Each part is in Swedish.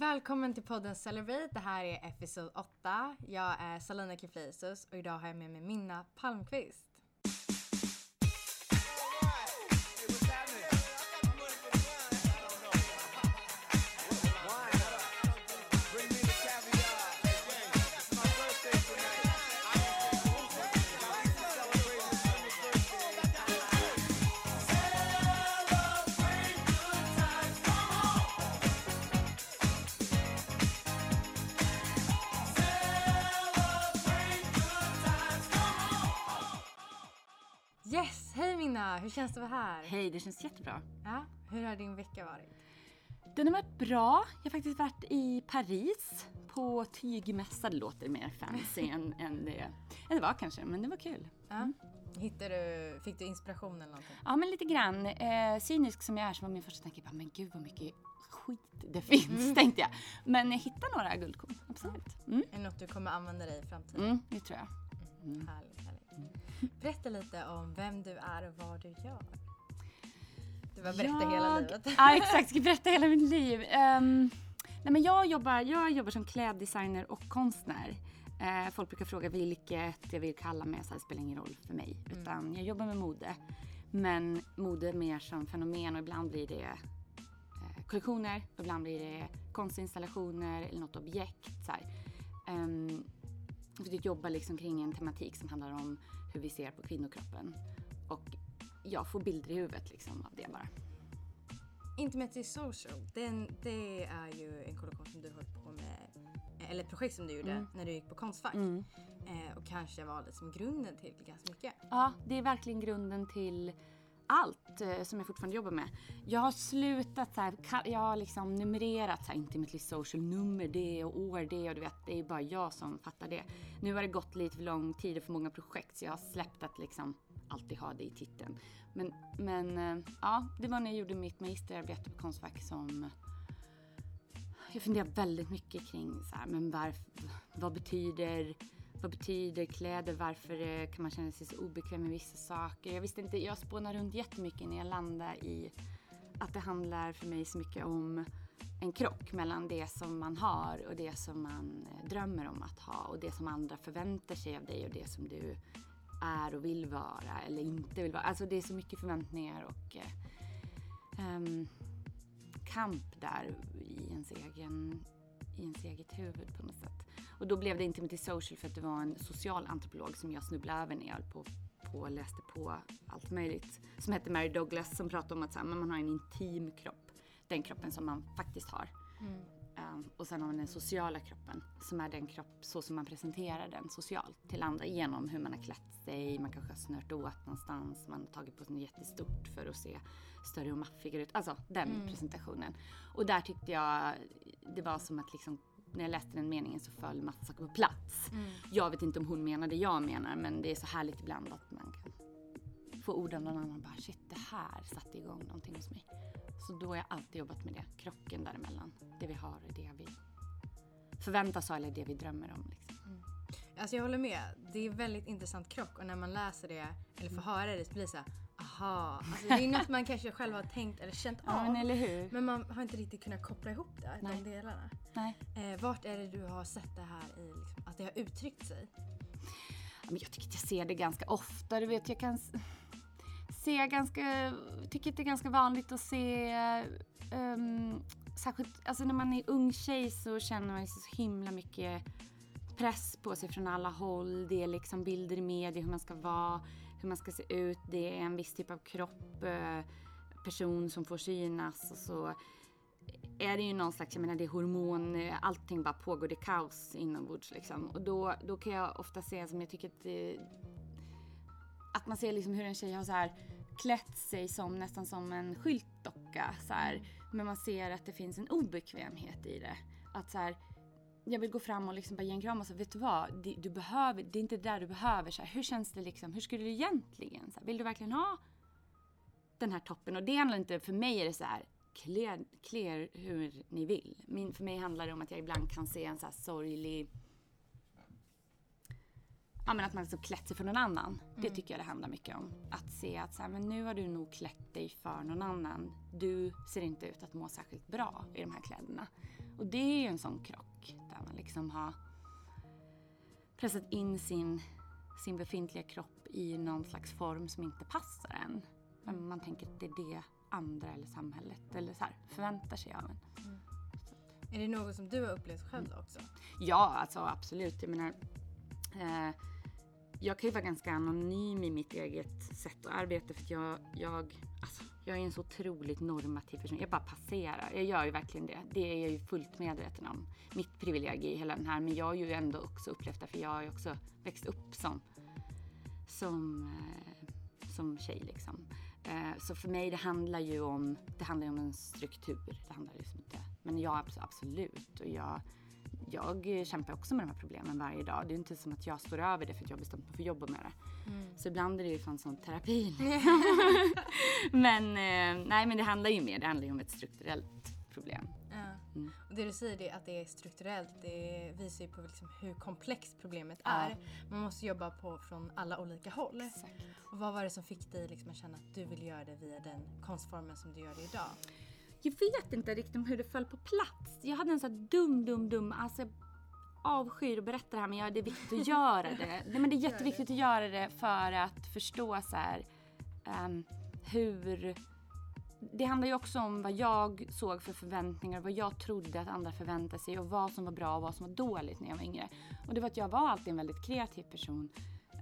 Välkommen till podden Celebrate. Det här är episod 8. Jag är Salina Kifleisius och idag har jag med mig Minna Palmqvist. Hur känns det att vara här? Hej, det känns jättebra. Ja, hur har din vecka varit? Den har varit bra. Jag har faktiskt varit i Paris på tygmässa. Det låter mer fancy än, än, det, än det var kanske, men det var kul. Ja. Hittade du, fick du inspiration eller någonting? Ja, men lite grann. Eh, cynisk som jag är så var min första tanke bara, men gud vad mycket skit det finns, tänkte jag. Men jag hittade några guldkorn, absolut. Mm. Är det något du kommer använda dig i framtiden? Mm, det tror jag. Härligt, härligt. Berätta lite om vem du är och vad du gör. Du bara berätta hela livet. Ja, exakt. Jag ska berätta hela mitt liv. Ehm, nej, men jag, jobbar, jag jobbar som kläddesigner och konstnär. Eh, folk brukar fråga vilket jag vill kalla mig, så det spelar ingen roll för mig. Utan jag jobbar med mode. Men mode mer som fenomen och ibland blir det eh, kollektioner, ibland blir det konstinstallationer eller något objekt. Så här. Jag jobbar liksom kring en tematik som handlar om hur vi ser på kvinnokroppen. Och jag får bilder i huvudet liksom av det bara. Intimacy Social, den, det är ju en kollektion som du höll på med, eller ett projekt som du gjorde Mm. när du gick på Konstfack. Mm. Eh, och kanske var liksom grunden till ganska mycket. Ja, det är verkligen grunden till allt eh, som jag fortfarande jobbar med. Jag har slutat så här, jag har liksom numrerat så här, intimately social nummer det och år det och du vet, det är bara jag som fattar det. Nu har det gått lite för lång tid och för många projekt så jag har släppt att liksom alltid ha det i titeln. Men, men eh, ja, det var när jag gjorde mitt magisterarbete på Konstfack som eh, jag funderar väldigt mycket kring så här, men varför, vad betyder vad betyder kläder? Varför eh, kan man känna sig så obekväm med vissa saker? Jag visste inte, jag spånade runt jättemycket när jag landade i att det handlar för mig så mycket om en krock mellan det som man har och det som man eh, drömmer om att ha och det som andra förväntar sig av dig och det som du är och vill vara eller inte vill vara. Alltså det är så mycket förväntningar och eh, um, kamp där i ens, egen, i ens eget huvud på något sätt. Och då blev det Intimity Social för att det var en social antropolog som jag snubblade över när jag höll på, på läste på allt möjligt. Som hette Mary Douglas som pratade om att så här, man har en intim kropp. Den kroppen som man faktiskt har. Um, och sen har man den sociala kroppen som är den kropp så som man presenterar den socialt till andra genom hur man har klätt sig, man kanske har snört åt någonstans, man har tagit på sig något jättestort för att se större och maffigare ut. Alltså den presentationen. Och där tyckte jag det var som att liksom när jag läste den meningen så föll massa saker på plats. Jag vet inte om hon menar det jag menar men det är så härligt ibland att man kan få ord av någon annan bara shit det här satte igång någonting hos mig. Så då har jag alltid jobbat med det, krocken däremellan. Det vi har och det vi förväntas ha eller det vi drömmer om. Liksom. Alltså jag håller med. Det är väldigt intressant krock och när man läser det eller får höra det så blir det så här, aha. Alltså det är något man kanske själv har tänkt eller känt Ja av. men eller hur? Men man har inte riktigt kunnat koppla ihop det, Nej. de delarna. Nej. Eh, vart är det du har sett det här i, liksom, att det har uttryckt sig? Men jag tycker att jag ser det ganska ofta. Du vet, jag kan se ganska... tycker att det är ganska vanligt att se... Um, särskilt alltså när man är ung tjej så känner man så himla mycket press på sig från alla håll. Det är liksom bilder i media hur man ska vara, hur man ska se ut. Det är en viss typ av kropp, eh, person som får synas och så är det ju någon slags, jag menar det är hormon, eh, allting bara pågår, det är kaos inombords liksom. Och då, då kan jag ofta se som jag tycker att det, att man ser liksom hur en tjej har så här klätt sig som nästan som en skyltdocka så här. Men man ser att det finns en obekvämhet i det. Att så här, jag vill gå fram och liksom bara ge en kram och säga, vet du vad, det, du behöver, det är inte det där du behöver. Så här, hur känns det liksom, hur skulle du egentligen, så här, vill du verkligen ha den här toppen? Och det handlar inte, för mig är det så här, klä, klä er hur ni vill. Min, för mig handlar det om att jag ibland kan se en så här sorglig Ja men att man liksom klätt sig för någon annan. Det tycker jag det handlar mycket om. Att se att så här, men nu har du nog klätt dig för någon annan. Du ser inte ut att må särskilt bra i de här kläderna. Och det är ju en sån krock där man liksom har pressat in sin, sin befintliga kropp i någon slags form som inte passar en. Men man tänker att det är det andra eller samhället eller så här, förväntar sig av en. Är det något som du har upplevt själv då också? Ja, alltså absolut. Jag menar, eh, jag kan ju vara ganska anonym i mitt eget sätt att arbeta för att jag, jag, alltså, jag är en så otroligt normativ person. Jag bara passerar. Jag gör ju verkligen det. Det är jag ju fullt medveten om. Mitt privilegium i hela den här. Men jag har ju ändå också upplevt det för jag har ju också växt upp som, som, eh, som tjej liksom. Eh, så för mig det handlar ju om, det handlar om en struktur. Det handlar liksom inte, men jag absolut. Och jag, jag kämpar också med de här problemen varje dag. Det är inte som att jag står över det för att jag har bestämt mig för att jobba med det. Mm. Så ibland är det ju fan som terapi. men eh, nej, men det handlar ju mer, det handlar ju om ett strukturellt problem. Mm. Och det du säger det att det är strukturellt, det visar ju på liksom hur komplext problemet Ja. är. Man måste jobba på från alla olika håll. Exakt. Och vad var det som fick dig liksom att känna att du vill göra det via den konstformen som du gör det idag? Jag vet inte riktigt hur det föll på plats. Jag hade en sån här dum, dum, dum, alltså jag avskyr att berätta det här men jag, det är viktigt att göra det. Nej, men det är jätteviktigt att göra det för att förstå så här, ehm, hur... Det handlar ju också om vad jag såg för förväntningar, vad jag trodde att andra förväntade sig och vad som var bra och vad som var dåligt när jag var yngre. Och det var att jag var alltid en väldigt kreativ person.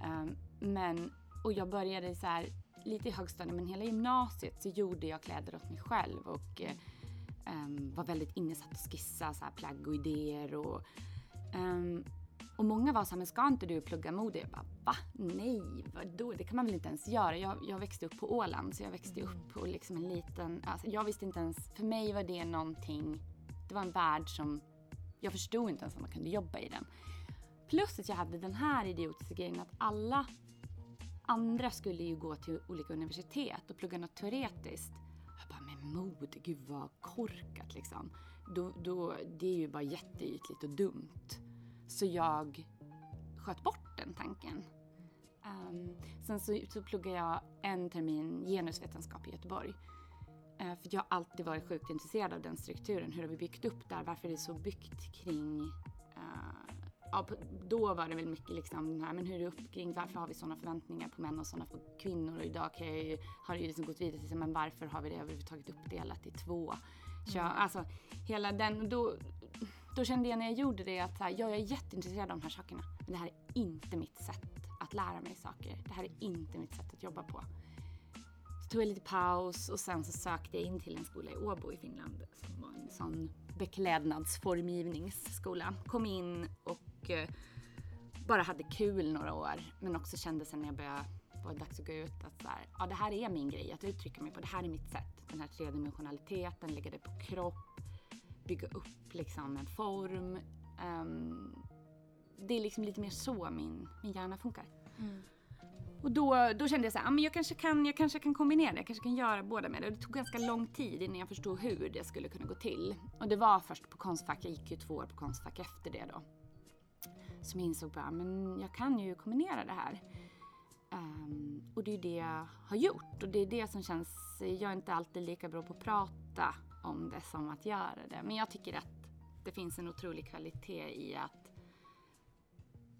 Um, men, och jag började så här lite i högstadiet men hela gymnasiet så gjorde jag kläder åt mig själv och um, var väldigt insatt och skissa så här plagg och idéer och um, och många var så här, men ska inte du plugga mode? Jag bara, va? Nej, vadå? Det kan man väl inte ens göra? Jag, jag växte upp på Åland, så jag växte upp på liksom en liten... Alltså jag visste inte ens... För mig var det någonting... Det var en värld som... Jag förstod inte ens att man kunde jobba i den. Plus att jag hade den här idiotiska grejen att alla andra skulle ju gå till olika universitet och plugga något teoretiskt. Jag bara, men mode, gud vad korkat liksom. Då, då, det är ju bara jätteytligt och dumt. Så jag sköt bort den tanken. Ehm, sen så, så pluggade jag en termin genusvetenskap i Göteborg. Eh, för jag har alltid varit sjukt intresserad av den strukturen. Hur har vi byggt upp där? Varför är det så byggt kring... eh, ja, då var det väl mycket liksom den här, men hur är det upp kring varför har vi sådana förväntningar på män och sådana på kvinnor? Och idag kan jag ju, har det ju liksom gått vidare till, men varför har vi det överhuvudtaget uppdelat i två? Kön? Alltså hela den, då, då kände jag när jag gjorde det att så här, ja, jag är jätteintresserad av de här sakerna. Men det här är inte mitt sätt att lära mig saker. Det här är inte mitt sätt att jobba på. Så tog jag lite paus och sen så sökte jag in till en skola i Åbo i Finland som var en sån beklädnadsformgivningsskola. Kom in och eh, bara hade kul några år men också kände sen när jag började var det dags att gå ut att så här, ja, det här är min grej att uttrycka mig på. Det här är mitt sätt. Den här tredimensionaliteten, lägga det på kropp, bygga upp liksom en form. Ehm, det är liksom lite mer så min, min hjärna funkar. Mm. Och då, då kände jag så här, ah, men jag kanske, kan, jag kanske kan kombinera det, jag kanske kan göra båda med det. Och det tog ganska lång tid innan jag förstod hur det skulle kunna gå till. Och det var först på Konstfack, jag gick ju två år på Konstfack efter det då. Som jag insåg bara, men jag kan ju kombinera det här. Ehm, och det är det jag har gjort. Och det är det som känns, jag är inte alltid lika bra på att prata om det som att göra det. Men jag tycker att det finns en otrolig kvalitet i att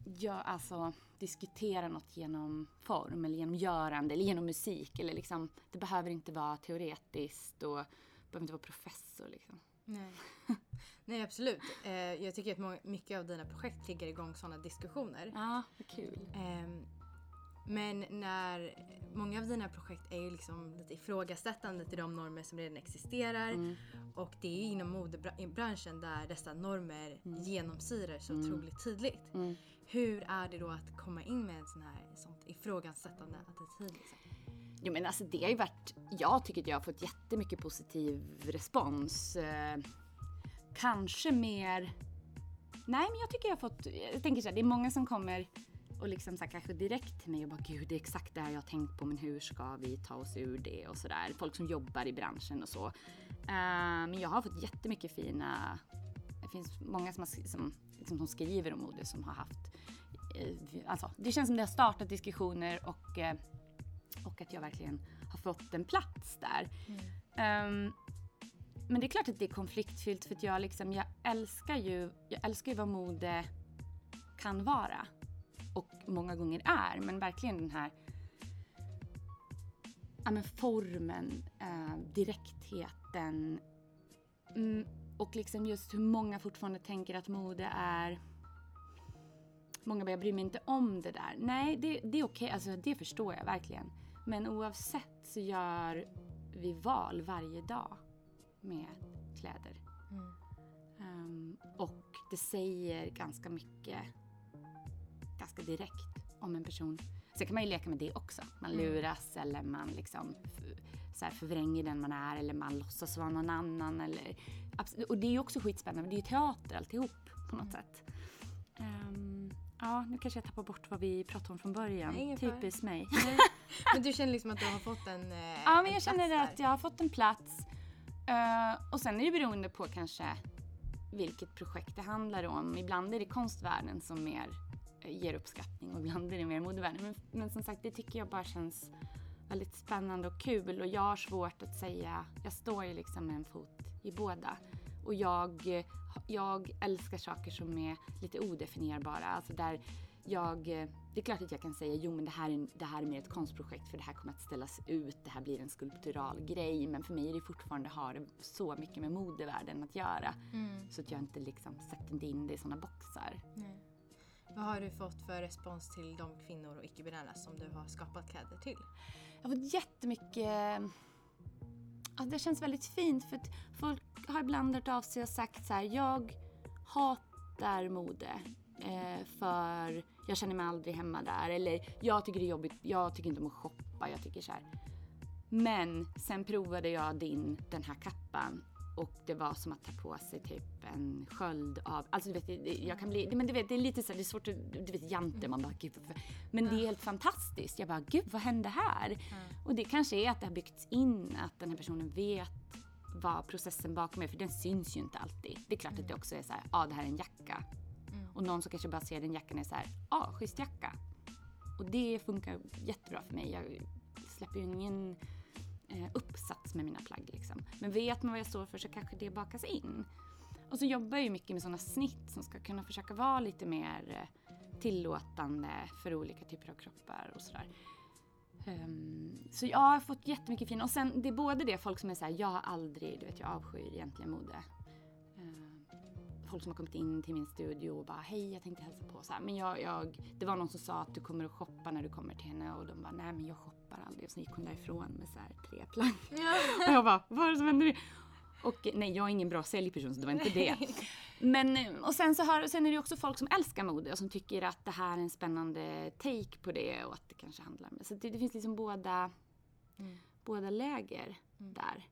ja, alltså, diskutera något genom form eller genom görande eller genom musik. Eller liksom, det behöver inte vara teoretiskt och behöver inte vara professor. Liksom. Nej. Nej absolut. Eh, jag tycker att må- mycket av dina projekt triggar igång sådana diskussioner. Ja, vad kul. Ehm, men när många av dina projekt är ju liksom lite ifrågasättande till de normer som redan existerar. Mm. Och det är ju inom modebranschen där dessa normer genomsyrar så otroligt tydligt. Mm. Hur är det då att komma in med en sån här sånt ifrågasättande attityd? Liksom? Jo men alltså det har ju varit, jag tycker att jag har fått jättemycket positiv respons. Eh, kanske mer, nej men jag tycker jag har fått, jag tänker så här, det är många som kommer och liksom så här, kanske direkt till mig och bara gud det är exakt det här jag har tänkt på men hur ska vi ta oss ur det och sådär. Folk som jobbar i branschen och så. Eh, men jag har fått jättemycket fina, det finns många som, har, som, liksom, som skriver om mode som har haft, eh, alltså det känns som det har startat diskussioner och eh, och att jag verkligen har fått en plats där. Ehm, men det är klart att det är konfliktfyllt för att jag, liksom, jag älskar ju jag älskar ju vad mode kan vara. Och många gånger är. Men verkligen den här ja, men formen, eh, direktheten. Mm, och liksom just hur många fortfarande tänker att mode är Många bara, jag bryr mig inte om det där. Nej, det, det är okej, okay. alltså, det förstår jag verkligen. Men oavsett så gör vi val varje dag med kläder. Mm. Um, och det säger ganska mycket, ganska direkt om en person. Sen kan man ju leka med det också. Man mm. luras mm. eller man liksom så här förvränger den man är eller man låtsas vara någon annan. Eller, och det är ju också skitspännande, det är ju teater alltihop på något mm. sätt. Um, ja, nu kanske jag tappar bort vad vi pratade om från början. Nej, Typiskt mig. men du känner liksom att du har fått en eh, Ja, men jag känner där. att jag har fått en plats. Uh, och sen är det beroende på kanske vilket projekt det handlar om. Ibland är det konstvärlden som mer ger uppskattning och ibland är det mer modevärlden. Men, men som sagt, det tycker jag bara känns väldigt spännande och kul och jag har svårt att säga, jag står ju liksom med en fot i båda. Och jag, jag älskar saker som är lite odefinierbara, alltså där jag, det är klart att jag kan säga jo men det här, är, det här är mer ett konstprojekt för det här kommer att ställas ut, det här blir en skulptural grej men för mig är det fortfarande har så mycket med modevärlden att göra mm. så att jag inte liksom sätter in det i sådana boxar. Nej. Vad har du fått för respons till de kvinnor och icke-binära som du har skapat kläder till? Jag har fått jättemycket Alltså det känns väldigt fint för att folk har ibland hört av sig och sagt så här, jag hatar mode eh, för jag känner mig aldrig hemma där eller jag tycker det är jobbigt, jag tycker inte om att shoppa, jag tycker så här. Men sen provade jag din, den här kappan och det var som att ta på sig typ en sköld av, alltså du vet, jag kan bli, men du vet det är lite så det är svårt att, du vet jante, man bara gud Men det är helt fantastiskt. Jag bara gud vad hände här? Mm. Och det kanske är att det har byggts in att den här personen vet vad processen bakom är, för den syns ju inte alltid. Det är klart mm. att det också är så här, ja ah, det här är en jacka. Mm. Och någon som kanske bara ser den jackan är så här, ja ah, schysst jacka. Och det funkar jättebra för mig. Jag släpper ju ingen Eh, uppsats med mina plagg. Liksom. Men vet man vad jag står för så kanske det bakas in. Och så jobbar jag ju mycket med sådana snitt som ska kunna försöka vara lite mer eh, tillåtande för olika typer av kroppar och sådär. Um, så jag har fått jättemycket fina, och sen det är både det folk som är såhär, jag har aldrig, du vet jag avskyr egentligen mode. Uh, folk som har kommit in till min studio och bara, hej jag tänkte hälsa på så här. Men jag, jag, det var någon som sa att du kommer att shoppa när du kommer till henne och de bara, nej men jag shoppar shoppar aldrig. Och så gick hon därifrån med så här tre. Ja. och jag bara, vad är det som händer? Och nej, jag är ingen bra säljperson så det var inte det. Men, och sen, så har, sen är det också folk som älskar mode och som tycker att det här är en spännande take på det och att det kanske handlar om Så det, det finns liksom båda, mm. båda läger mm. där.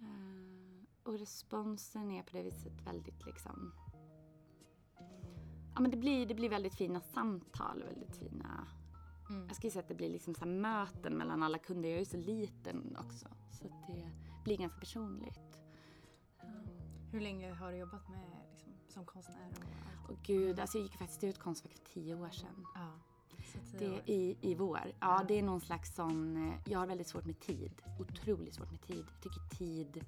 Uh, och responsen är på det viset väldigt liksom Ja men det blir, det blir väldigt fina samtal, väldigt fina Mm. Jag skulle säga att det blir liksom så möten mellan alla kunder. Jag är ju så liten också. Så det blir ganska personligt. Hur länge har du jobbat med liksom, som konstnär? Och Åh gud, alltså jag gick faktiskt ut Konstfack för tio år sedan. Ja, det är i, i vår. Ja, ja, det är någon slags sån... Eh, jag har väldigt svårt med tid. Otroligt svårt med tid. Jag tycker tid...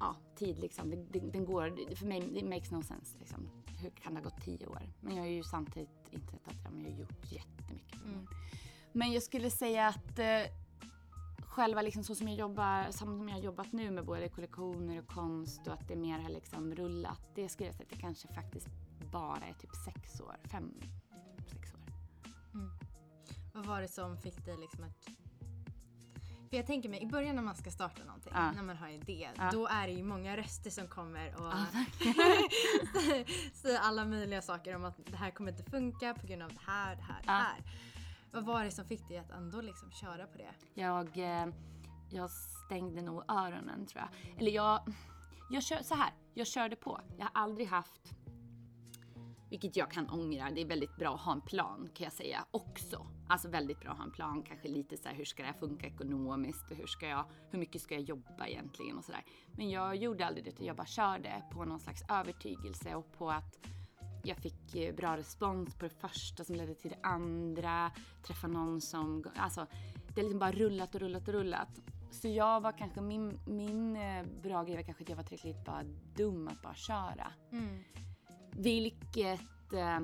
Ja, tid liksom. Den, den, den går... För mig, det makes no sense liksom hur kan det ha gått tio år? Men jag har ju samtidigt jag har gjort jättemycket. Mm. Men jag skulle säga att eh, själva liksom så som jag jobbar, som jag har jobbat nu med både kollektioner och konst och att det mer har liksom rullat. Det skulle jag säga att det kanske faktiskt bara är typ sex år, fem, sex år. Mm. Vad var det som fick dig liksom att för jag tänker mig i början när man ska starta någonting, ja. när man har en idé, ja. då är det ju många röster som kommer och ja, säger alla möjliga saker om att det här kommer inte funka på grund av det här, det här, det här. Vad var det som fick dig att ändå liksom köra på det? Jag, eh, jag stängde nog öronen tror jag. Eller jag, jag kör, så här, jag körde på. Jag har aldrig haft vilket jag kan ångra. Det är väldigt bra att ha en plan kan jag säga också. Alltså väldigt bra att ha en plan. Kanske lite så här, hur ska det här funka ekonomiskt och hur ska jag, hur mycket ska jag jobba egentligen och sådär. Men jag gjorde aldrig det utan jag bara körde på någon slags övertygelse och på att jag fick eh, bra respons på det första som ledde till det andra. Träffa någon som, alltså det har liksom bara rullat och rullat och rullat. så jag var kanske, min, min eh, bra grej var kanske att jag var tillräckligt bara dum att bara köra. Mm. Vilket eh,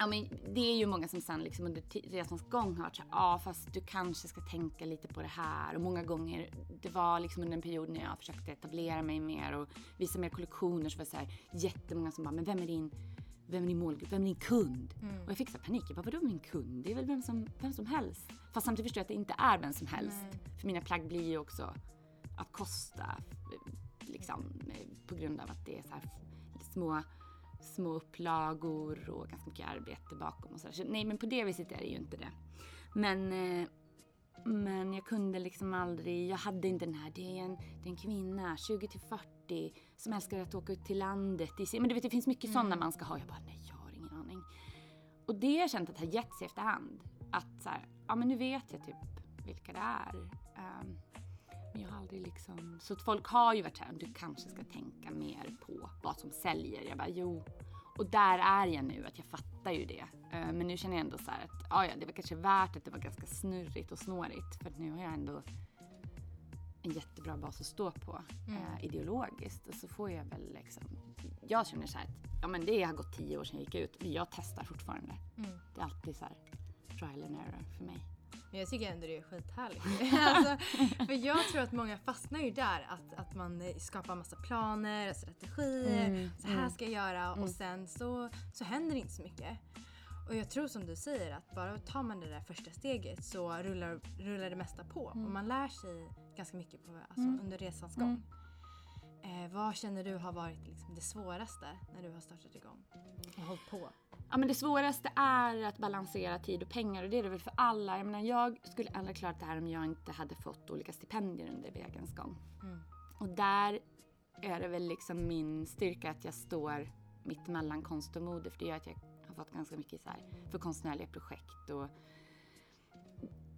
Ja, men det är ju många som sen liksom under resans gång har varit så ja fast du kanske ska tänka lite på det här. Och många gånger, det var liksom under en period när jag försökte etablera mig mer och visa mer kollektioner så var det så här jättemånga som bara, men vem är din, vem är din målgrupp, vem är din kund? Mm. Och jag fick så panik, jag bara, vadå min kund? Det är väl vem som, vem som helst. Fast samtidigt förstår jag att det inte är vem som helst. Nej. För mina plagg blir ju också att kosta liksom på grund av att det är så här små små upplagor och ganska mycket arbete bakom och sådär. Så nej, men på det viset är det ju inte det. Men, eh, men jag kunde liksom aldrig, jag hade inte den här, det är en, det är en kvinna, 20 till 40, som älskar att åka ut till landet. Men du vet, det finns mycket mm. sådana man ska ha. Jag bara, nej, jag har ingen aning. Och det har jag känt att har gett sig efterhand. Att så här, ja men nu vet jag typ vilka det är. Um, men jag har aldrig liksom... Så att folk har ju varit såhär, du kanske ska tänka mer på vad som säljer. Jag bara, jo. Och där är jag nu, att jag fattar ju det. Eh, men nu känner jag ändå så att, ja, ja, det var kanske värt att det var ganska snurrigt och snårigt. För nu har jag ändå en jättebra bas att stå på mm. eh, ideologiskt. Och så får jag väl liksom, jag känner så här att, ja men det har gått tio år sedan jag gick ut, men jag testar fortfarande. Mm. Det är alltid så här trial and error för mig. Men jag tycker ändå det är skithärligt. alltså, för jag tror att många fastnar ju där att, att man skapar massa planer och strategier. Mm, så här mm, ska jag göra mm. och sen så, så händer det inte så mycket. Och jag tror som du säger att bara tar man det där första steget så rullar, rullar det mesta på. Och mm. man lär sig ganska mycket på, alltså, mm. under resans gång. Eh, vad känner du har varit liksom det svåraste när du har startat igång och hållit på? Ja men det svåraste är att balansera tid och pengar och det är det väl för alla. Jag menar jag skulle aldrig klarat det här om jag inte hade fått olika stipendier under vägens gång. Mm. Och där är det väl liksom min styrka att jag står mitt emellan konst och mode för det gör att jag har fått ganska mycket så här för konstnärliga projekt och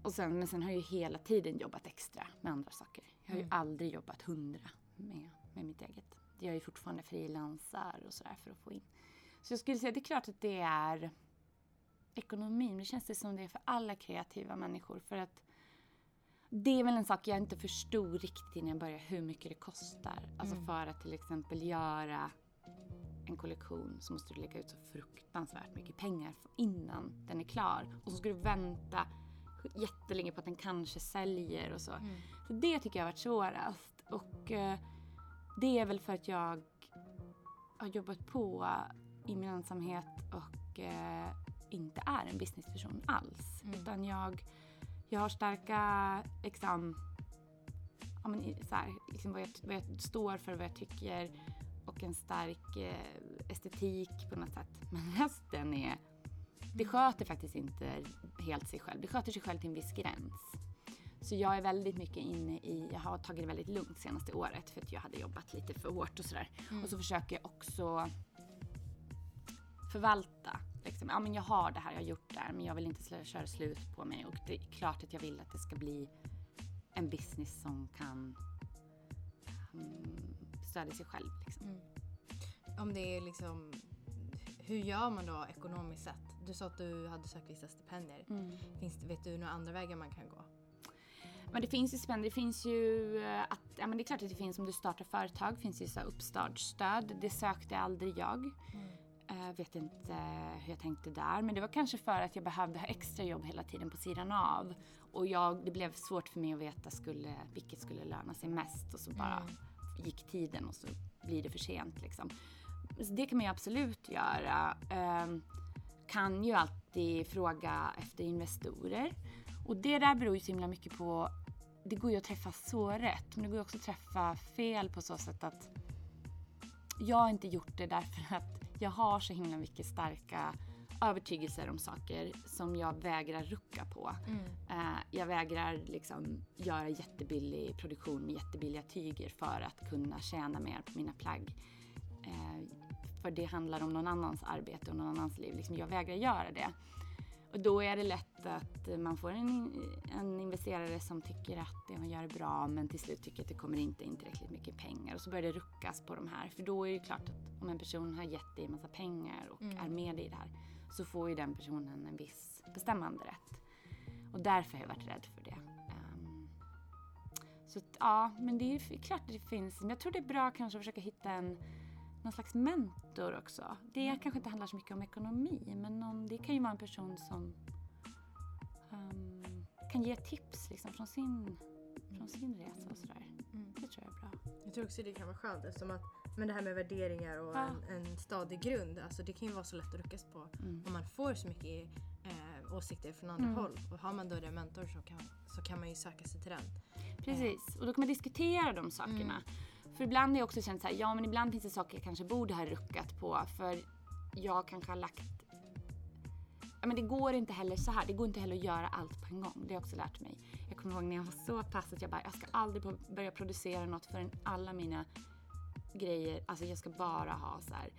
och sen, men sen har jag ju hela tiden jobbat extra med andra saker. Jag har ju mm. aldrig jobbat hundra med, med mitt eget. Jag är ju fortfarande frilansar och sådär för att få in så jag skulle säga, det är klart att det är ekonomin. Det känns det som det är för alla kreativa människor. För att det är väl en sak jag inte förstod riktigt innan jag började hur mycket det kostar. Alltså mm. för att till exempel göra en kollektion så måste du lägga ut så fruktansvärt mycket pengar innan den är klar. Och så ska du vänta jättelänge på att den kanske säljer och så. Mm. Så det tycker jag har varit svårast. Och eh, det är väl för att jag har jobbat på i min ensamhet och eh, inte är en businessperson alls. Mm. Utan jag, jag har starka liksom, ja, men, så här, liksom vad, jag, vad jag står för, vad jag tycker och en stark eh, estetik på något sätt. Men resten är, det sköter faktiskt inte helt sig själv. Det sköter sig själv till en viss gräns. Så jag är väldigt mycket inne i, jag har tagit det väldigt lugnt senaste året för att jag hade jobbat lite för hårt och sådär. Mm. Och så försöker jag också förvalta. Liksom, ja, men jag har det här, jag har gjort det här, men jag vill inte köra slut på mig. Och det är klart att jag vill att det ska bli en business som kan um, stödja sig själv. Liksom. Mm. Om det är liksom, hur gör man då ekonomiskt sett? Du sa att du hade sökt vissa stipendier. Mm. Finns, vet du några andra vägar man kan gå? Men det finns ju stipendier. Det finns ju eh, att, ja men det är klart att det finns om du startar företag, finns ju så uppstartsstöd. Det sökte aldrig jag. Mm. Jag vet inte hur jag tänkte där, men det var kanske för att jag behövde ha extra jobb hela tiden på sidan av. Och jag, det blev svårt för mig att veta skulle, vilket skulle löna sig mest och så bara mm. gick tiden och så blir det för sent liksom. Så det kan man ju absolut göra. Um, kan ju alltid fråga efter investorer. Och det där beror ju så himla mycket på, det går ju att träffa så rätt, men det går ju också att träffa fel på så sätt att jag har inte gjort det därför att jag har så himla mycket starka övertygelser om saker som jag vägrar rucka på. Mm. Uh, jag vägrar liksom göra jättebillig produktion med jättebilliga tyger för att kunna tjäna mer på mina plagg. Uh, för det handlar om någon annans arbete och någon annans liv. Liksom jag vägrar göra det. Och då är det lätt att man får en, en investerare som tycker att det man gör är bra men till slut tycker att det kommer inte in tillräckligt mycket pengar och så börjar det ruckas på de här. För då är det klart att om en person har gett dig en massa pengar och mm. är med i det här så får ju den personen en viss bestämmande rätt. Och därför har jag varit rädd för det. Um, ja, men det är klart det finns. Men jag tror det är bra kanske att försöka hitta en någon slags mentor också. Det mm. kanske inte handlar så mycket om ekonomi, men någon, det kan ju vara en person som um, kan ge tips liksom, från, sin, från sin resa och sådär. Mm. Det tror jag är bra. Jag tror också det kan vara skönt eftersom att men det här med värderingar och ja. en, en stadig grund, alltså det kan ju vara så lätt att ruckas på mm. om man får så mycket eh, åsikter från andra mm. håll. Och har man då en mentor så kan, så kan man ju söka sig till den. Precis, och då kan man diskutera de sakerna. För ibland har jag också känt så här, ja men ibland finns det saker jag kanske borde ha ruckat på för jag kanske har lagt Ja, men det går inte heller så här. Det går inte heller att göra allt på en gång. Det har jag också lärt mig. Jag kommer ihåg när jag var så pass att jag bara, jag ska aldrig börja producera något förrän alla mina grejer, alltså jag ska bara ha så här,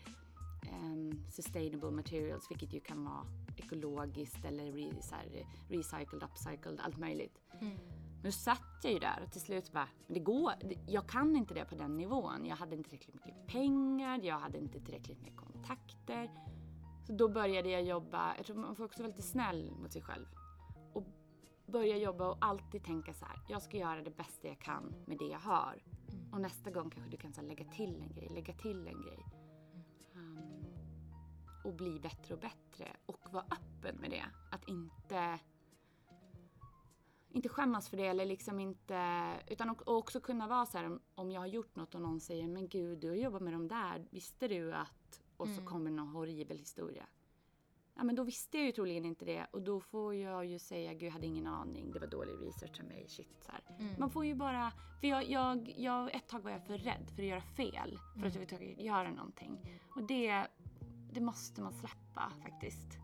um, sustainable materials, vilket ju kan vara ekologiskt eller re, så här, recycled, upcycled, allt möjligt. Mm. Då satt jag ju där och till slut bara, men det går, jag kan inte det på den nivån. Jag hade inte tillräckligt mycket pengar, jag hade inte tillräckligt med kontakter. Så då började jag jobba, jag tror man får också vara lite snäll mot sig själv. Och börja jobba och alltid tänka så här, jag ska göra det bästa jag kan med det jag har. Mm. Och nästa gång kanske du kan så här, lägga till en grej, lägga till en grej. Um, och bli bättre och bättre och vara öppen med det. Att inte inte skämmas för det eller liksom inte, utan också kunna vara så här om jag har gjort något och någon säger men gud du har jobbat med de där, visste du att, och så mm. kommer någon horribel historia. Ja men då visste jag ju troligen inte det och då får jag ju säga gud jag hade ingen aning, det var dålig research av mig, shit så mm. Man får ju bara, för jag, jag, jag, ett tag var jag för rädd för att göra fel, för mm. att överhuvudtaget göra någonting. Och det, det måste man släppa faktiskt.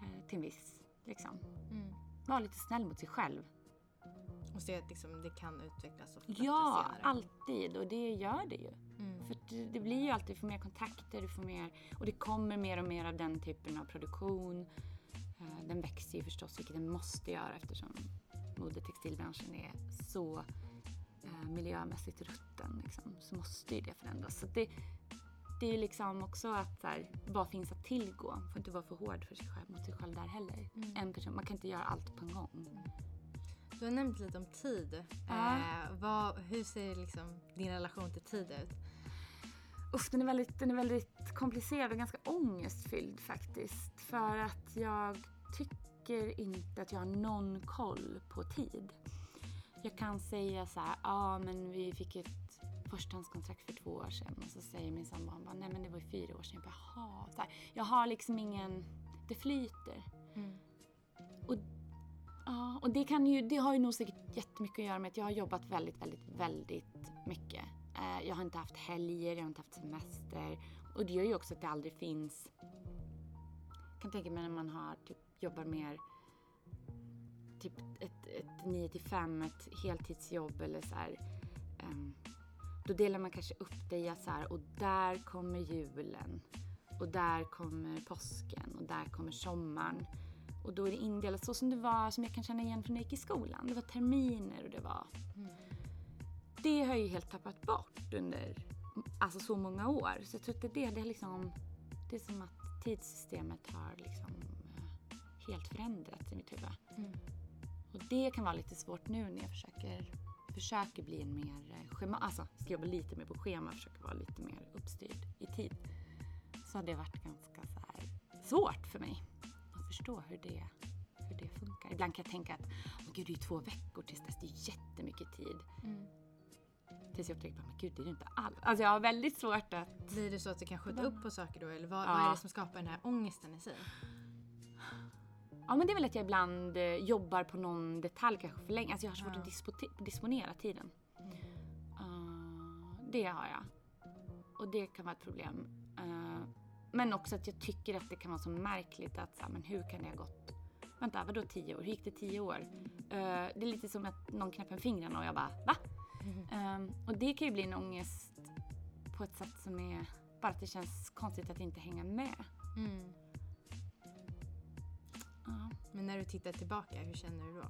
Mm. Eh, till en viss, liksom. Mm vara lite snäll mot sig själv. Och se att liksom det kan utvecklas och Ja, senare. alltid. Och det gör det ju. Mm. För det, det, blir ju alltid, du får mer kontakter, du får mer, och det kommer mer och mer av den typen av produktion. Uh, den växer ju förstås, vilket den måste göra eftersom modetextilbranschen är så uh, miljömässigt rutten. Liksom, så måste ju det förändras. Så det, det är ju liksom också att så här, vad finns att tillgå? Man får inte vara för hård för sig själv, mot sig själv där heller. Mm. En person, man kan inte göra allt på en gång. Du har nämnt lite om tid. Ja. Eh, vad, hur ser liksom din relation till tid ut? Uff, den, är väldigt, den är väldigt komplicerad och ganska ångestfylld faktiskt. För att jag tycker inte att jag har någon koll på tid. Jag kan säga så här, ja ah, men vi fick ett förstahandskontrakt för två år sedan och så säger min sambo, han bara, nej men det var ju fyra år sedan. Jag bara, jaha. Så här, jag har liksom ingen, det flyter. Mm. Och, ja, och det, kan ju, det har ju nog säkert jättemycket att göra med att jag har jobbat väldigt, väldigt, väldigt mycket. Eh, jag har inte haft helger, jag har inte haft semester. Och det gör ju också att det aldrig finns, jag kan tänka mig när man har, typ, jobbar mer typ ett, ett 9 till 5, ett heltidsjobb eller så här, um, då delar man kanske upp det i så här, och där kommer julen. Och där kommer påsken och där kommer sommaren. Och då är det indelat så som det var, som jag kan känna igen från när jag gick i skolan. Det var terminer och det var... Mm. Det har jag ju helt tappat bort under alltså så många år. Så jag tror att det, det, är liksom, det är som att tidssystemet har liksom eh, helt förändrats i mitt huvud. Mm. Och det kan vara lite svårt nu när jag försöker försöker bli en mer eh, schema, alltså jobba lite mer på schema, försöker vara lite mer uppstyrd i tid. Så har det varit ganska så här svårt för mig att förstå hur det, hur det funkar. Ibland kan jag tänka att oh, gud, det är två veckor tills dess, det är jättemycket tid. Mm. Tills jag upptäcker att gud, det är det inte alls. Alltså jag har väldigt svårt att... Blir det så att du kan skjuta upp på saker då? Eller vad, ja. vad är det som skapar den här ångesten i sig? Ja men det är väl att jag ibland eh, jobbar på någon detalj kanske för länge. Alltså jag har svårt ja. att disponera tiden. Mm. Uh, det har jag. Och det kan vara ett problem. Uh, men också att jag tycker att det kan vara så märkligt att så här, men hur kan det ha gått Vänta, vadå tio år? Hur gick det tio år? Uh, det är lite som att någon knäpper fingrarna och jag bara va? Mm. Um, och det kan ju bli en ångest på ett sätt som är bara att det känns konstigt att inte hänga med. Mm. Du tittar tillbaka, hur känner du då?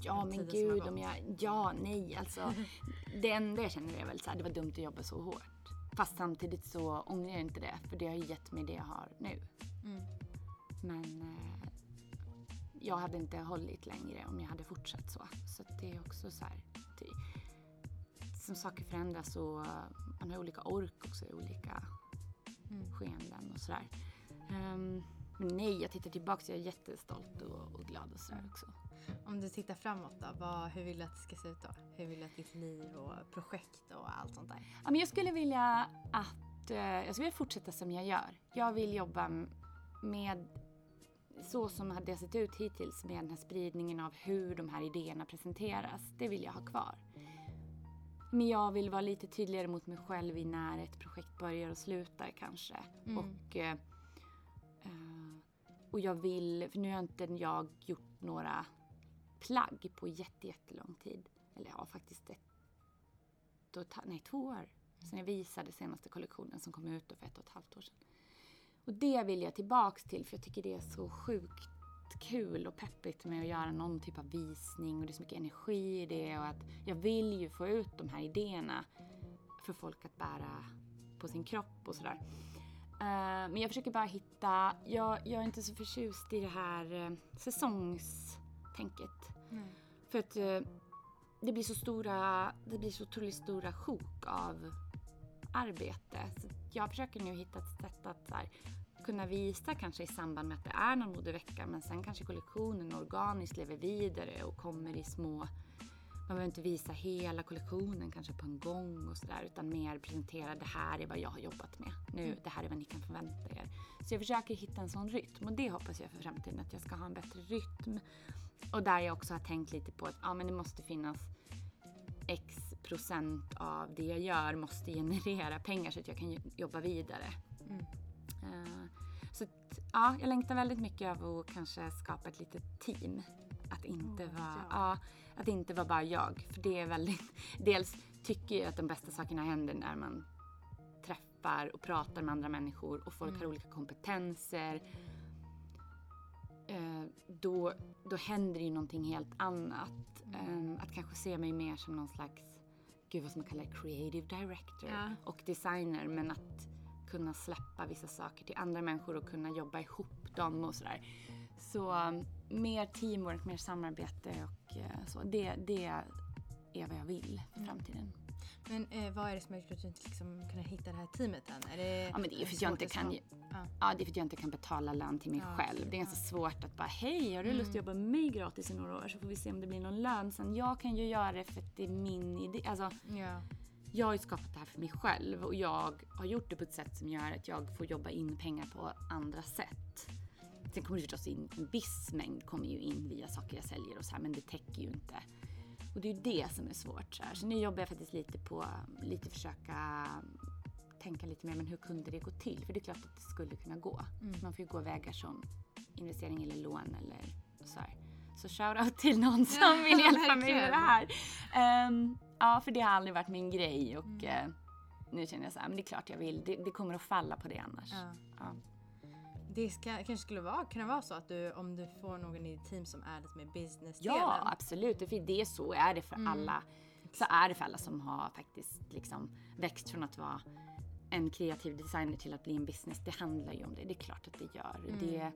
Ja men gud om jag, ja nej alltså. det enda jag känner är väl så här, det var dumt att jobba så hårt. Fast samtidigt så ångrar jag inte det för det har ju gett mig det jag har nu. Mm. Men eh, jag hade inte hållit längre om jag hade fortsatt så. Så det är också så här, som saker förändras och man har olika ork också i olika Mm. skeenden och sådär. Um, men nej, jag tittar tillbaka så jag är jättestolt och, och glad och sådär också. Om du tittar framåt då, vad, hur vill du att det ska se ut då? Hur vill du att ditt liv och projekt och allt sånt där? Ja, men jag skulle vilja att eh, jag skulle vilja fortsätta som jag gör. Jag vill jobba med så som det har sett ut hittills med den här spridningen av hur de här idéerna presenteras. Det vill jag ha kvar. Men jag vill vara lite tydligare mot mig själv i när ett projekt börjar och slutar kanske. Mm. Och, eh, eh, och jag vill, för nu har inte jag gjort några plagg på jättelång tid. Eller ja, faktiskt ett, och ett, nej, två år sen jag visade senaste kollektionen som kom ut för ett och ett halvt år sedan. Och det vill jag tillbaks till för jag tycker det är så sjukt kul och peppigt med att göra någon typ av visning och det är så mycket energi i det och att jag vill ju få ut de här idéerna för folk att bära på sin kropp och sådär. Eh, men jag försöker bara hitta, jag, jag är inte så förtjust i det här uh, säsongstänket. För att eh, det blir så stora, det blir så otroligt stora sjok av arbete. Så jag försöker nu hitta ett sätt att här, kunna visa kanske i samband med att det är någon modevecka men sen kanske kollektionen organiskt lever vidare och kommer i små man behöver inte visa hela kollektionen kanske på en gång och sådär utan mer presentera det här är vad jag har jobbat med. Nu, det här är vad ni kan förvänta er. Så jag försöker hitta en sån rytm och det hoppas jag för framtiden att jag ska ha en bättre rytm. Och där jag också har tänkt lite på att ja, men det måste finnas x procent av det jag gör måste generera pengar så att jag kan jo- jobba vidare. Mm. Eh, så att, ja, jag längtar väldigt mycket av att kanske skapa ett litet team. Att inte, vara, ja. ja, att inte vara bara jag. För det är väldigt... Dels tycker jag att de bästa sakerna händer när man träffar och pratar med andra människor och folk Mm. har olika kompetenser. Eh, då, då händer ju någonting helt annat. Eh, att kanske se mig mer som någon slags, gud vad ska man kalla det, creative director Ja. och designer. Men att kunna släppa vissa saker till andra människor och kunna jobba ihop dem och sådär. Så mer teamwork, mer samarbete och eh, så. Det, det är vad jag vill för Mm. framtiden. Men eh, vad är det som har gjort att du inte liksom kunnat hitta det här teamet än? Är det, Ja men det är för att jag inte kan, ju- Ja. ja, det är för att jag inte kan betala lön till mig Ja, själv. Det är ganska ja. svårt att bara hej, har du lust att jobba med mig gratis i några år så får vi se om det blir någon lön sen. Jag kan ju göra det för att det är min idé. Alltså, Ja. jag har ju skapat det här för mig själv och jag har gjort det på ett sätt som gör att jag får jobba in pengar på andra sätt. Sen kommer det förstås in en viss mängd kommer ju in via saker jag säljer och så här, men det täcker ju inte. Och det är ju det som är svårt. Så, här. så nu jobbar jag faktiskt lite på, lite försöka tänka lite mer, men hur kunde det gå till? För det är klart att det skulle kunna gå. Mm. Man får ju gå vägar som investering eller lån eller så här. Så shoutout till någon som vill hjälpa mig med det här. Ehm, ja, för det har aldrig varit min grej och Mm. eh, nu känner jag så här, men det är klart jag vill. Det, det kommer att falla på det annars. Ja. Ja. Det ska, kanske skulle vara, kunna vara så att du, om du får någon i ditt team som är lite mer business-delen. Ja, absolut. För det är så är det för Mm. alla. Så är det för alla som har faktiskt liksom växt från att vara en kreativ designer till att bli en business. Det handlar ju om det. Det är klart att det gör. Mm. Det,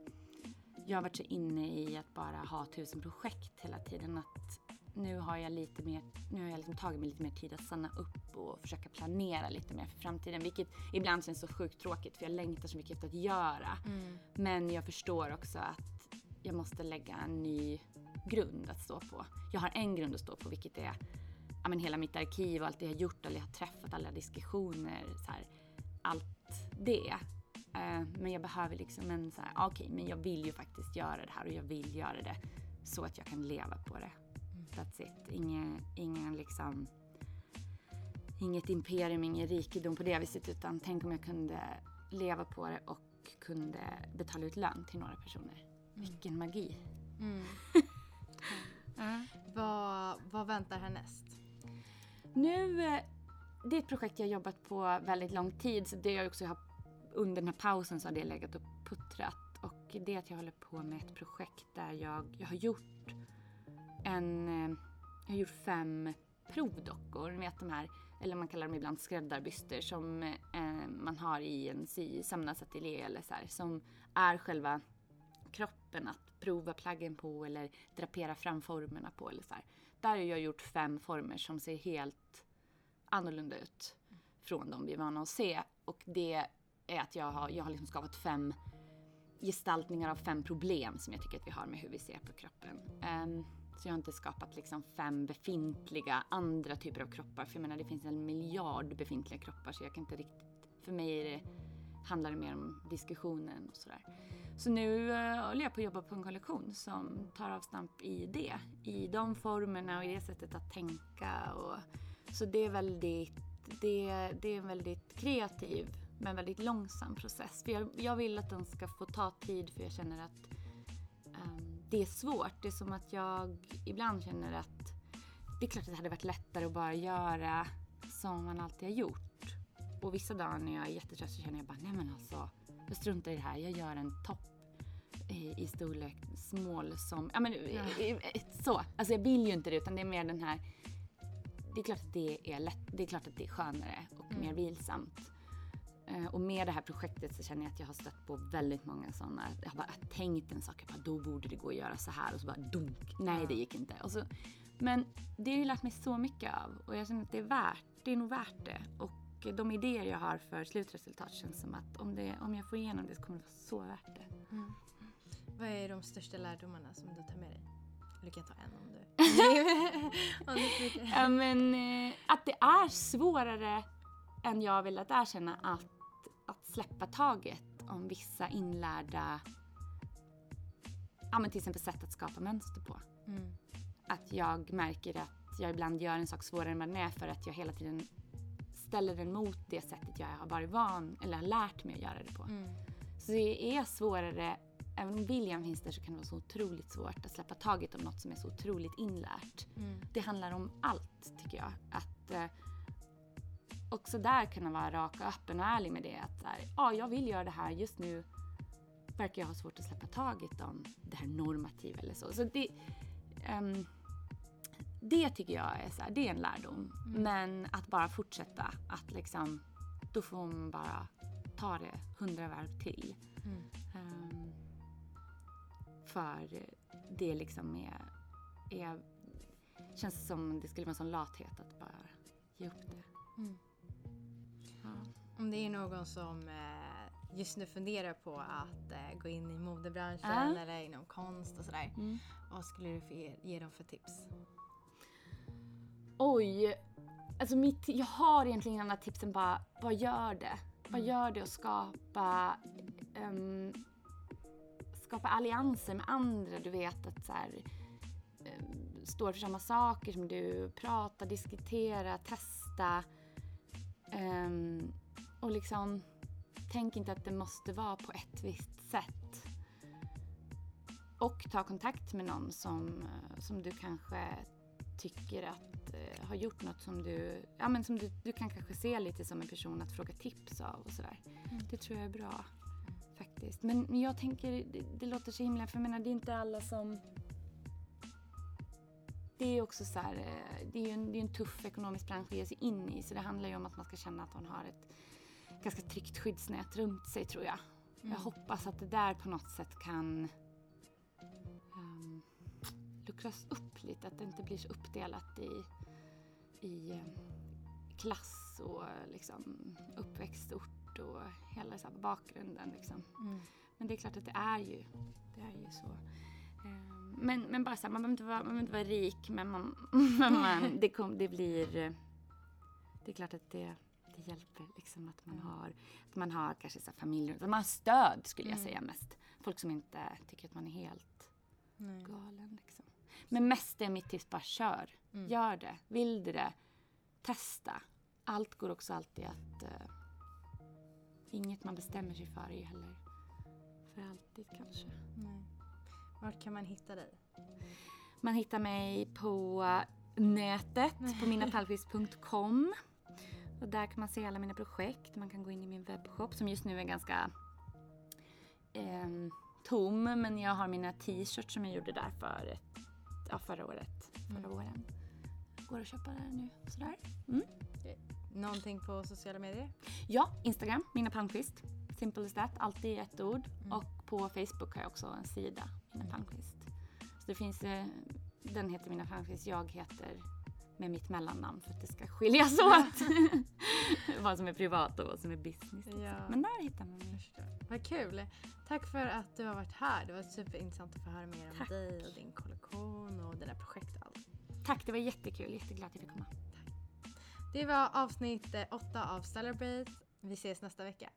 jag har varit så inne i att bara ha tusen projekt hela tiden att nu har jag lite mer, nu har jag liksom tagit mig lite mer tid att stanna upp och försöka planera lite mer för framtiden. Vilket ibland känns så sjukt tråkigt för jag längtar så mycket efter att göra. Mm. Men jag förstår också att jag måste lägga en ny grund att stå på. Jag har en grund att stå på vilket är ja, men hela mitt arkiv och allt det jag har gjort, alla jag har träffat, alla diskussioner, så här, allt det. Eh, men jag behöver liksom en så här, okej, men jag vill ju faktiskt göra det här och jag vill göra det så att jag kan leva på det. That's it. Ingen, ingen liksom Inget imperium, ingen rikedom på det viset utan tänk om jag kunde leva på det och kunde betala ut lön till några personer. Vilken magi! Mm. Vad, vad väntar härnäst? Nu, eh, det är ett projekt jag har jobbat på väldigt lång tid så det jag också har, under den här pausen så har det legat och puttrat och det är att jag håller på med ett projekt där jag, jag har gjort en, eh, jag har gjort fem provdockor, ni vet de här, eller man kallar dem ibland skräddarbyster som eh, man har i en sy, sömnadsateljé eller så här, som är själva kroppen att prova plaggen på eller drapera fram formerna på eller så här. Där har jag gjort fem former som ser helt annorlunda ut från de vi är vana att se. Och det är att jag har, jag har liksom skapat fem gestaltningar av fem problem som jag tycker att vi har med hur vi ser på kroppen. Um, så jag har inte skapat liksom fem befintliga andra typer av kroppar. För jag menar det finns en miljard befintliga kroppar så jag kan inte riktigt, för mig är det, handlar det mer om diskussionen och sådär. Så nu uh, håller jag på att jobba på en kollektion som tar avstamp i det. I de formerna och i det sättet att tänka. Och, så det är väldigt, det, det är en väldigt kreativ men väldigt långsam process. För jag, jag vill att den ska få ta tid för jag känner att det är svårt. Det är som att jag ibland känner att det är klart att det hade varit lättare att bara göra som man alltid har gjort. Och vissa dagar när jag är jättetrött så känner jag bara, nej men alltså, jag struntar i det här. Jag gör en topp i, i storlek small som, ja men ja. så. Alltså jag vill ju inte det utan det är mer den här, det är klart att det är lätt, det är klart att det är skönare och mm. mer vilsamt. Eh, och med det här projektet så känner jag att jag har stött på väldigt många sådana. Jag har bara tänkt en sak, jag bara, då borde det gå att göra så här och så bara dunk. Nej, det gick inte. Så, men det har ju lärt mig så mycket av och jag känner att det är värt, det är nog värt det. Och de idéer jag har för slutresultat känns som att om, det, om jag får igenom det så kommer det vara så värt det. Mm. Vad är de största lärdomarna som du tar med dig? Du kan ta en om du... om du ja, men, eh, att det är svårare än jag vill att erkänna att att släppa taget om vissa inlärda, ja men till exempel sätt att skapa mönster på. Mm. Att jag märker att jag ibland gör en sak svårare än vad den är för att jag hela tiden ställer den mot det sättet jag har varit van eller har lärt mig att göra det på. Mm. Så det är svårare, även om viljan finns där så kan det vara så otroligt svårt att släppa taget om något som är så otroligt inlärt. Mm. Det handlar om allt tycker jag. Att eh, också där kunna vara rak och öppen och ärlig med det. Att här, ja, jag vill göra det här. Just nu verkar jag ha svårt att släppa taget om det här normativa eller så. Så det, um, det tycker jag är, så här, det är en lärdom. Mm. Men att bara fortsätta, att liksom, då får man bara ta det hundra varv till. Mm. Um, för det liksom är, är, känns som det skulle vara en sån lathet att bara ge upp det. Mm. Om det är någon som eh, just nu funderar på att eh, gå in i modebranschen äh. eller inom konst och sådär. Mm. Vad skulle du ge, ge dem för tips? Oj, alltså mitt, jag har egentligen andra tips än bara, vad gör det? Vad mm. gör det att skapa um, skapa allianser med andra? Du vet att så här, um, står för samma saker som du, prata, diskutera, testa. Um, och liksom, tänk inte att det måste vara på ett visst sätt. Och ta kontakt med någon som, eh, som du kanske tycker att eh, har gjort något som du, ja men som du, du kan kanske se lite som en person att fråga tips av och sådär. Mm. Det tror jag är bra faktiskt. Men, men jag tänker, det, det, låter så himla, för jag menar det är inte alla som det är också så här, eh, det är ju en, det är en tuff ekonomisk bransch att ge sig in i så det handlar ju om att man ska känna att man har ett ganska tryggt skyddsnät runt sig tror jag. Mm. Jag hoppas att det där på något sätt kan um, luckras upp lite, att det inte blir så uppdelat i, i um, klass och liksom, uppväxtort och hela så bakgrunden. Liksom. Mm. Men det är klart att det är ju, det är ju så. Um, men, men bara så här, man behöver inte vara, man behöver inte vara rik men, man, man, det, kom, det blir, det är klart att det det hjälper liksom att man har, att man har kanske så familjer, att man har stöd skulle jag mm. säga mest. Folk som inte tycker att man är helt Nej. galen. Liksom. Men mest är mitt tips bara kör. Mm. Gör det. Vill du det, testa. Allt går också alltid att... Uh, inget man bestämmer sig för är heller för alltid kanske. Nej. Vart kan man hitta dig? Man hittar mig på nätet på minapalmqvist.com. Och där kan man se alla mina projekt. Man kan gå in i min webbshop som just nu är ganska eh, tom. Men jag har mina t-shirts som jag gjorde där för ett, ja, förra året. Förra mm. våren. Går att köpa där nu. Sådär. Mm. Någonting på sociala medier? Ja, Instagram, Mina Palmqvist. Simple as that, alltid i ett ord. Mm. Och på Facebook har jag också en sida, Mina Palmqvist. Så det finns, eh, den heter Mina Palmqvist, jag heter med mitt mellannamn för att det ska skiljas åt. vad som är privat och vad som är business. Ja. Men där hittar man mig. Vad kul! Tack för att du har varit här. Det var superintressant att få höra mer om Tack. dig och din kollektion och dina projekt och allt. Tack, det var jättekul. Jätteglad att jag fick komma. Det var avsnitt eh, åtta av Celebrate. Vi ses nästa vecka.